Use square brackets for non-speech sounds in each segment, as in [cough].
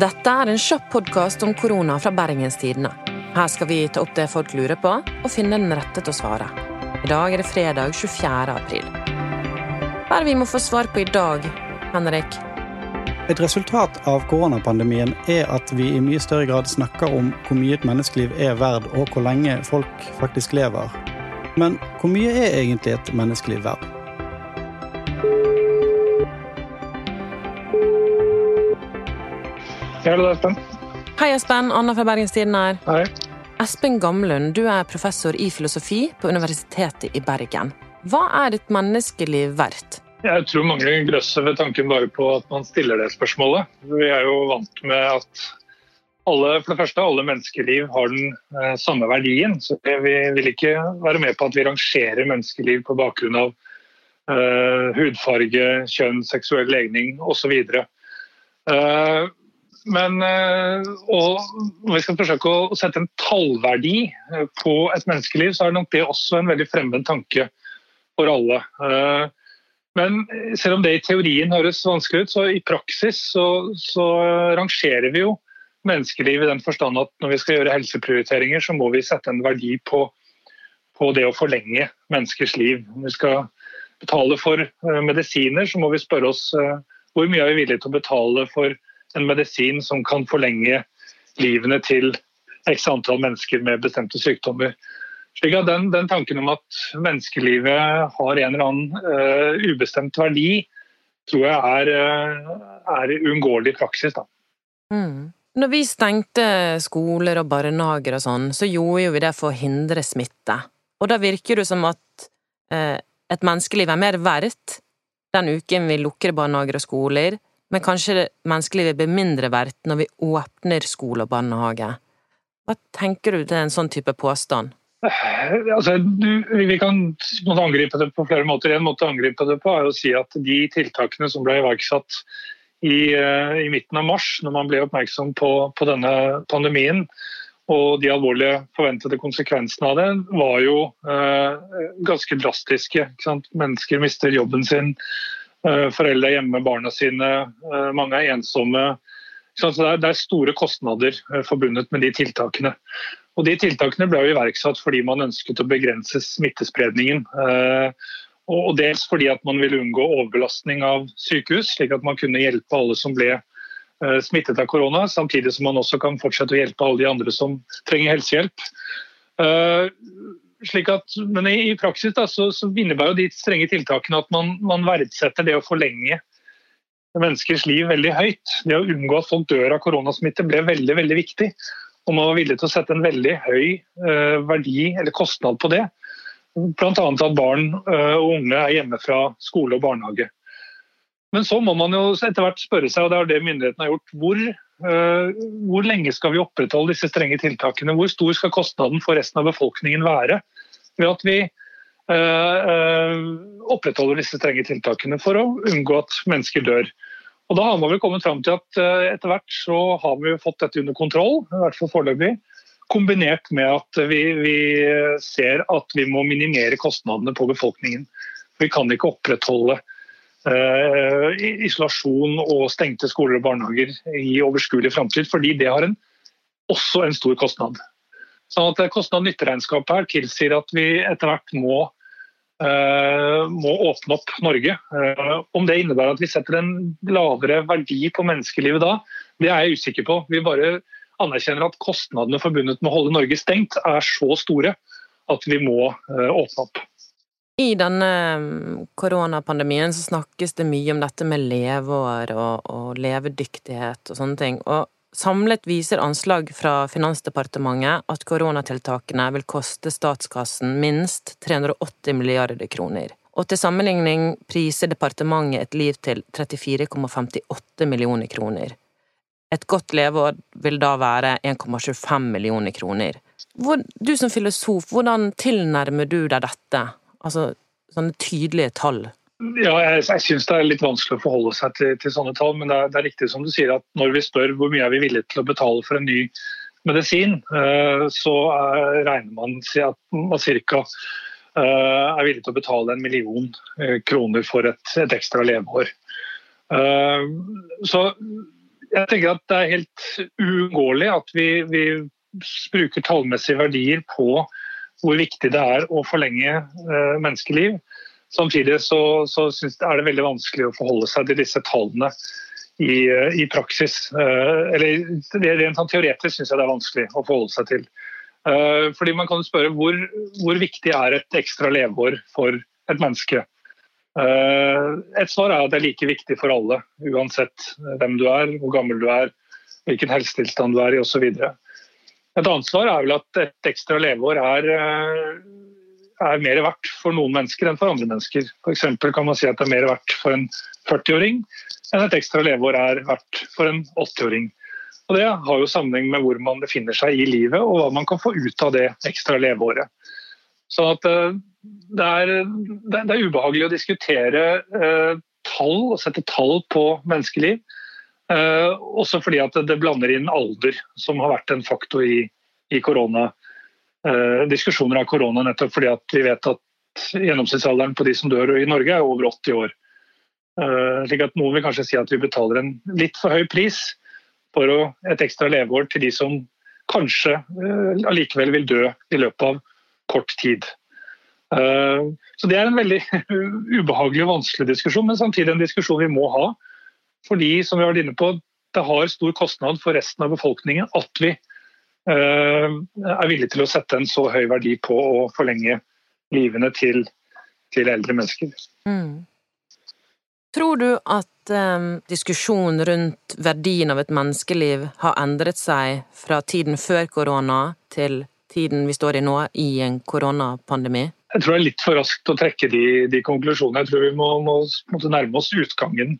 Dette er en kjapp podkast om korona fra Bergens Tidende. Her skal vi ta opp det folk lurer på, og finne den rette til å svare. I dag er det fredag 24. april. Hva er det vi må få svar på i dag, Henrik? Et resultat av koronapandemien er at vi i mye større grad snakker om hvor mye et menneskeliv er verd, og hvor lenge folk faktisk lever. Men hvor mye er egentlig et menneskeliv verd? Hallo, Espen. Hei, Espen. Anna fra Bergens Tidende her. Hei. Espen Gamlund, du er professor i filosofi på Universitetet i Bergen. Hva er et menneskeliv verdt? Jeg tror mange grøsser ved tanken bare på at man stiller det spørsmålet. Vi er jo vant med at alle, for det første, alle menneskeliv har den eh, samme verdien. Så vi vil ikke være med på at vi rangerer menneskeliv på bakgrunn av eh, hudfarge, kjønn, seksuell legning osv. Uh, men og når vi skal forsøke å sette en tallverdi eh, på et menneskeliv, så er nok det også en veldig fremmed tanke for alle. Uh, men selv om det i teorien høres vanskelig ut, så i praksis så, så rangerer vi jo menneskeliv i den forstand at når vi skal gjøre helseprioriteringer, så må vi sette en verdi på, på det å forlenge menneskers liv. Når vi skal betale for medisiner, så må vi spørre oss hvor mye er vi villige til å betale for en medisin som kan forlenge livene til x antall mennesker med bestemte sykdommer. Slik at den, den tanken om at menneskelivet har en eller annen uh, ubestemt verdi, tror jeg er, uh, er uunngåelig praksis. Da. Mm. Når vi stengte skoler og barnehager og sånn, så gjorde vi det for å hindre smitte. Og da virker det som at uh, et menneskeliv er mer verdt den uken vi lukker barnehager og skoler, men kanskje det menneskelivet blir mindre verdt når vi åpner skole og barnehage. Hva tenker du til en sånn type påstand? Altså, du, vi kan angripe det på flere måter. En måte å angripe det på er å si at de tiltakene som ble iverksatt i, eh, i, midten av mars, når man ble oppmerksom på, på denne pandemien, og de alvorlige forventede konsekvensene av det var jo eh, ganske drastiske. Mennesker mister jobben sin, eh, foreldre er hjemme med barna sine, eh, mange er ensomme. Så det er, store kostnader eh, forbundet med de tiltakene. Og De tiltakene ble jo iverksatt fordi man ønsket å begrense smittespredningen. Eh, og Dels fordi at man ville unngå overbelastning av sykehus, slik at man kunne hjelpe alle som ble Eh, smittet av korona, samtidig som man også kan fortsette å hjelpe alle de andre som trenger helsehjelp. At, men i, i praksis da, så, så innebærer de strenge tiltakene at man, man, verdsetter det å forlenge menneskers liv veldig høyt. Det å unngå at folk dør av koronasmitte ble veldig veldig viktig. Og man var villig til å sette en veldig høy uh, verdi eller kostnad på det. Bl.a. at barn uh, og unge er hjemme fra skole og barnehage. Men så må man jo etter hvert spørre seg, og det er det myndighetene har gjort, hvor, hvor, lenge skal vi opprettholde disse strenge tiltakene? Hvor stor skal kostnaden for resten av befolkningen være ved at vi uh, uh, opprettholder disse strenge tiltakene for å unngå at mennesker dør? Og Da har man vel kommet fram til at etter hvert så har vi fått dette under kontroll, i hvert fall foreløpig. Kombinert med at vi, vi ser at vi må minimere kostnadene på befolkningen. Vi kan ikke opprettholde Uh, isolasjon og stengte skoler og barnehager i overskuelig framtid, fordi det har en, også en stor kostnad. Sånn at Kostnad-nytteregnskapet her tilsier at vi etter hvert må, uh, må åpne opp Norge. Uh, om det innebærer at vi setter en lavere verdi på menneskelivet da, det er jeg usikker på. Vi bare anerkjenner at kostnadene forbundet med å holde Norge stengt er så store at vi må åpne opp. I denne mm, koronapandemien så snakkes det mye om dette med leveår og, og levedyktighet og sånne ting. Og samlet viser anslag fra Finansdepartementet at koronatiltakene vil koste statskassen minst 380 milliarder kroner. Og til sammenligning priser departementet et liv til 34,58 millioner kroner. Et godt leveår vil da være 1,25 millioner kroner. Hvor, du som filosof, hvordan tilnærmer du deg dette? Altså sånne tydelige tall? Ja, jeg, jeg syns det er litt vanskelig å forholde seg til, til sånne tall. Men det er, det er, riktig som du sier at når vi spør hvor mye er vi villige til å betale for en ny medisin, uh, så er, regner man at man ca. Uh, er villig til å betale en million uh, kroner for et, et ekstra leveår. Så jeg tenker at det er helt uunngåelig at vi, vi, bruker tallmessige verdier på hvor viktig det er å forlenge uh, menneskeliv. Samtidig så, så er det veldig vanskelig å forholde seg til disse tallene i, uh, i praksis. Uh, eller Rent sånn teoretisk syns jeg det er vanskelig å forholde seg til. fordi Man kan spørre hvor, hvor viktig er et ekstra leveår for et menneske. Eh, et svar er at det er like viktig for alle, uansett hvem du er, hvor gammel du er, hvilken helsetilstand du er i osv. Et annet svar er vel at et ekstra leveår er, eh, er mer verdt for noen mennesker enn for andre mennesker. F.eks. kan man si at det er mer verdt for en 40-åring enn et ekstra leveår er verdt for en 80-åring. Og Det har jo sammenheng med hvor man befinner seg i livet og hva man kan få ut av det ekstra leveåret. Så eh, det er, det er, ubehagelig å diskutere eh, tall og sette tall på menneskeliv. Eh, også fordi at det blander inn alder, som har vært en faktor i, i korona. Eh, diskusjoner av korona, nettopp fordi at vi vet at gjennomsnittsalderen på de som dør i Norge er over 80 år. Eh, slik at Noen vil kanskje si at vi betaler en litt for høy pris for å, et ekstra leveår til de som kanskje allikevel vil dø i løpet av kort tid. Så Det er en veldig [laughs] ubehagelig og vanskelig diskusjon, men samtidig en diskusjon vi må ha. Fordi som vi har vært inne på, det har stor kostnad for resten av befolkningen at vi eh, er villige til å sette en så høy verdi på å forlenge livene til, til eldre mennesker. Mm. Tror du at um, diskusjonen rundt verdien av et menneskeliv har endret seg fra tiden før korona til tiden vi står i nå, i en koronapandemi? Jeg tror det er litt for raskt å trekke de, de konklusjonene. Jeg tror vi må, må, må, nærme oss utgangen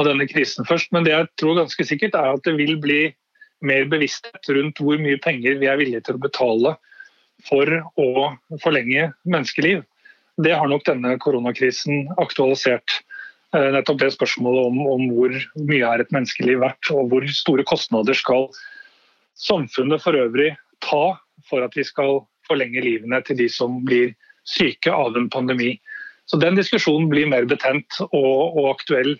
av denne krisen først. Men det jeg tror ganske sikkert er at det vil bli mer bevissthet rundt hvor mye penger vi er villige til å betale for å forlenge menneskeliv. Det har nok denne koronakrisen aktualisert. Eh, nettopp det spørsmålet om, om hvor mye er et menneskeliv verdt, og hvor store kostnader skal samfunnet for øvrig ta for at vi skal forlenge livene til de som blir syke av en pandemi. Så Den diskusjonen blir mer betent og, og aktuell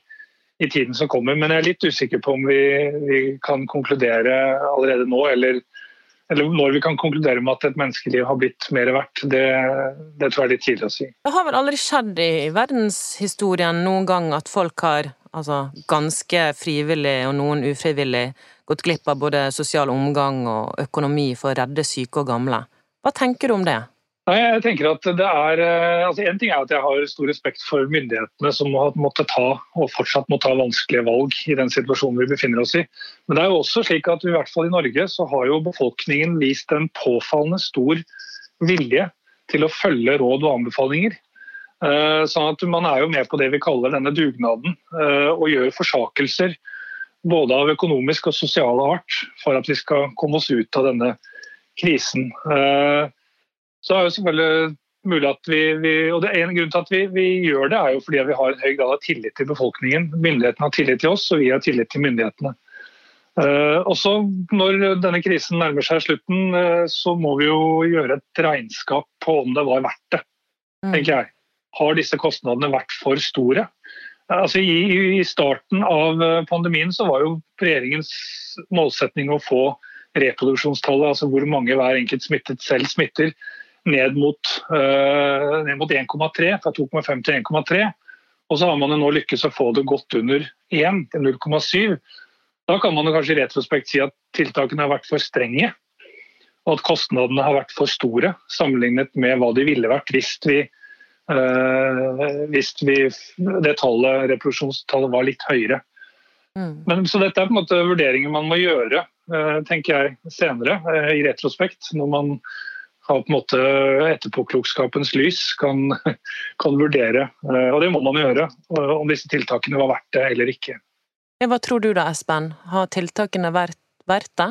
i tiden som kommer. Men jeg er litt usikker på om vi, vi kan konkludere allerede nå, eller, eller, når vi kan konkludere med at et menneskeliv har blitt mer verdt. Det, det tror jeg er litt tidlig å si. Det har vel aldri skjedd i verdenshistorien noen gang at folk har altså, ganske frivillig og noen ufrivillig gått glipp av både sosial omgang og økonomi for å redde syke og gamle. Hva tenker du om det? Nei, jeg tenker at det er, eh, altså En ting er at jeg har stor respekt for myndighetene som har måttet ta og fortsatt må ta vanskelige valg i den situasjonen vi befinner oss i. Men det er jo også slik at i hvert fall i Norge så har jo befolkningen vist en påfallende stor vilje til å følge råd og anbefalinger. Eh, sånn at Man er jo med på det vi kaller denne dugnaden, eh, og gjør forsakelser både av økonomisk og sosial art for at vi skal komme oss ut av denne krisen. Eh, så er jo selvfølgelig mulig at vi, vi og det En grunn til at vi, vi, gjør det, er jo fordi vi har en høy grad av tillit til befolkningen. Myndighetene har tillit til oss, og vi har tillit til myndighetene. Uh, også Når denne krisen nærmer seg slutten, uh, så må vi jo gjøre et regnskap på om det var verdt det. Mm. tenker jeg. Har disse kostnadene vært for store? Altså, i, I starten av eh, pandemien så var jo regjeringens målsetning å få reproduksjonstallet, altså hvor mange hver enkelt smittet selv smitter, ned mot, uh, mot 1,3, fra 2,5 til 1,3. Og så har man jo nå lykkes å få det godt under 1, til 0,7. Da kan man jo kanskje i retrospekt si at tiltakene har vært for strenge. Og at kostnadene har vært for store sammenlignet med hva de ville vært hvis vi Eh, hvis vi, det tallet, reproduksjonstallet var litt høyere. Mm. Men, så dette er på en måte vurderinger man må gjøre eh, tenker jeg, senere, eh, i retrospekt. Når man har på en måte etterpåklokskapens lys kan, kan vurdere, og det må man gjøre, om disse tiltakene var verdt det eller ikke. Hva tror du da, Espen? Har tiltakene vært, vært det?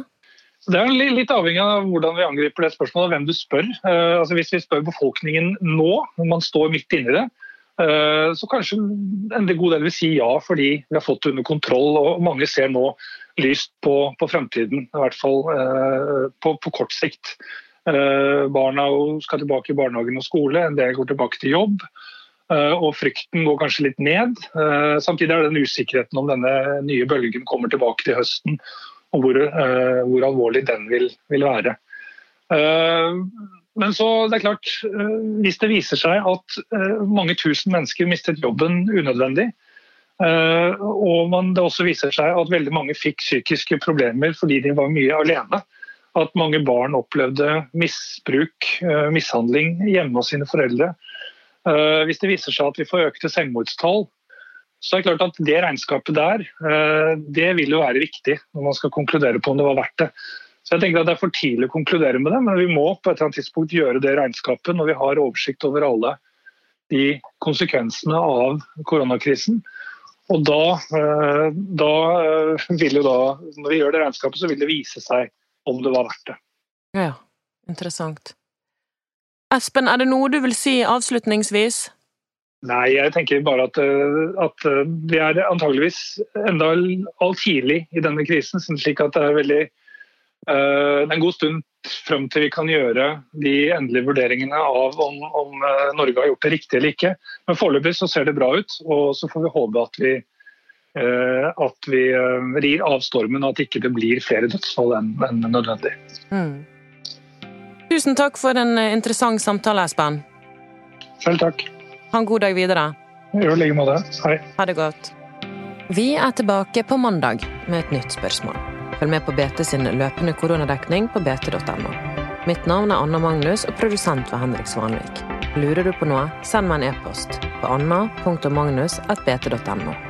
Det er litt avhengig av hvordan vi angriper det spørsmålet, hvem du spør. Eh, altså hvis vi spør befolkningen nå, når man står midt inni det, eh, så kanskje en god del vil si ja fordi vi har fått det under kontroll. og Mange ser nå lyst på, på fremtiden, i hvert fall eh, på, på kort sikt. Barna skal tilbake i barnehagen og skole, en del går tilbake til jobb. Og frykten går kanskje litt ned. Samtidig er det den usikkerheten om denne nye bølgen kommer tilbake til høsten, og hvor, hvor alvorlig den vil, vil være. Men så det er klart, hvis det viser seg at mange tusen mennesker mistet jobben unødvendig, og det også viser seg at veldig mange fikk psykiske problemer fordi de var mye alene, at mange barn opplevde misbruk, eh, mishandling hjemme hos sine foreldre. Eh, hvis det viser seg at vi får økte selvmordstall, så er det klart at det regnskapet der, eh, det vil jo være viktig når man skal konkludere på om det var verdt det. Så jeg tenker at Det er for tidlig å konkludere med det, men vi må på et eller annet tidspunkt gjøre det regnskapet når vi har oversikt over alle de konsekvensene av koronakrisen. Og da, da vil jo da, Når vi gjør det regnskapet, så vil det vise seg om det var verdt det. Ja, interessant. Espen, er det noe du vil si avslutningsvis? Nei, jeg tenker bare at, eh, at eh, vi er antageligvis enda alt tidlig i denne krisen. slik at det er veldig uh, en god stund frem til vi kan gjøre de endelige vurderingene av om, om Norge har gjort det riktig eller ikke. Men foreløpig så ser det bra ut, og så får vi håpe at vi at vi eh, rir av stormen, og at ikke det blir flere dødsfall enn nødvendig. Mm. Tusen takk for en eh, interessant samtale, Espen. Selv takk. Ha en god dag videre. I like måte. Hei. Ha det godt. Vi er tilbake på mandag med et nytt spørsmål. Følg med på BT sin løpende koronadekning på bt.no. Mitt navn er Anna Magnus, og produsent var Henrik Svanvik. Lurer du på noe, send meg en e-post på anna.magnus.bt.no.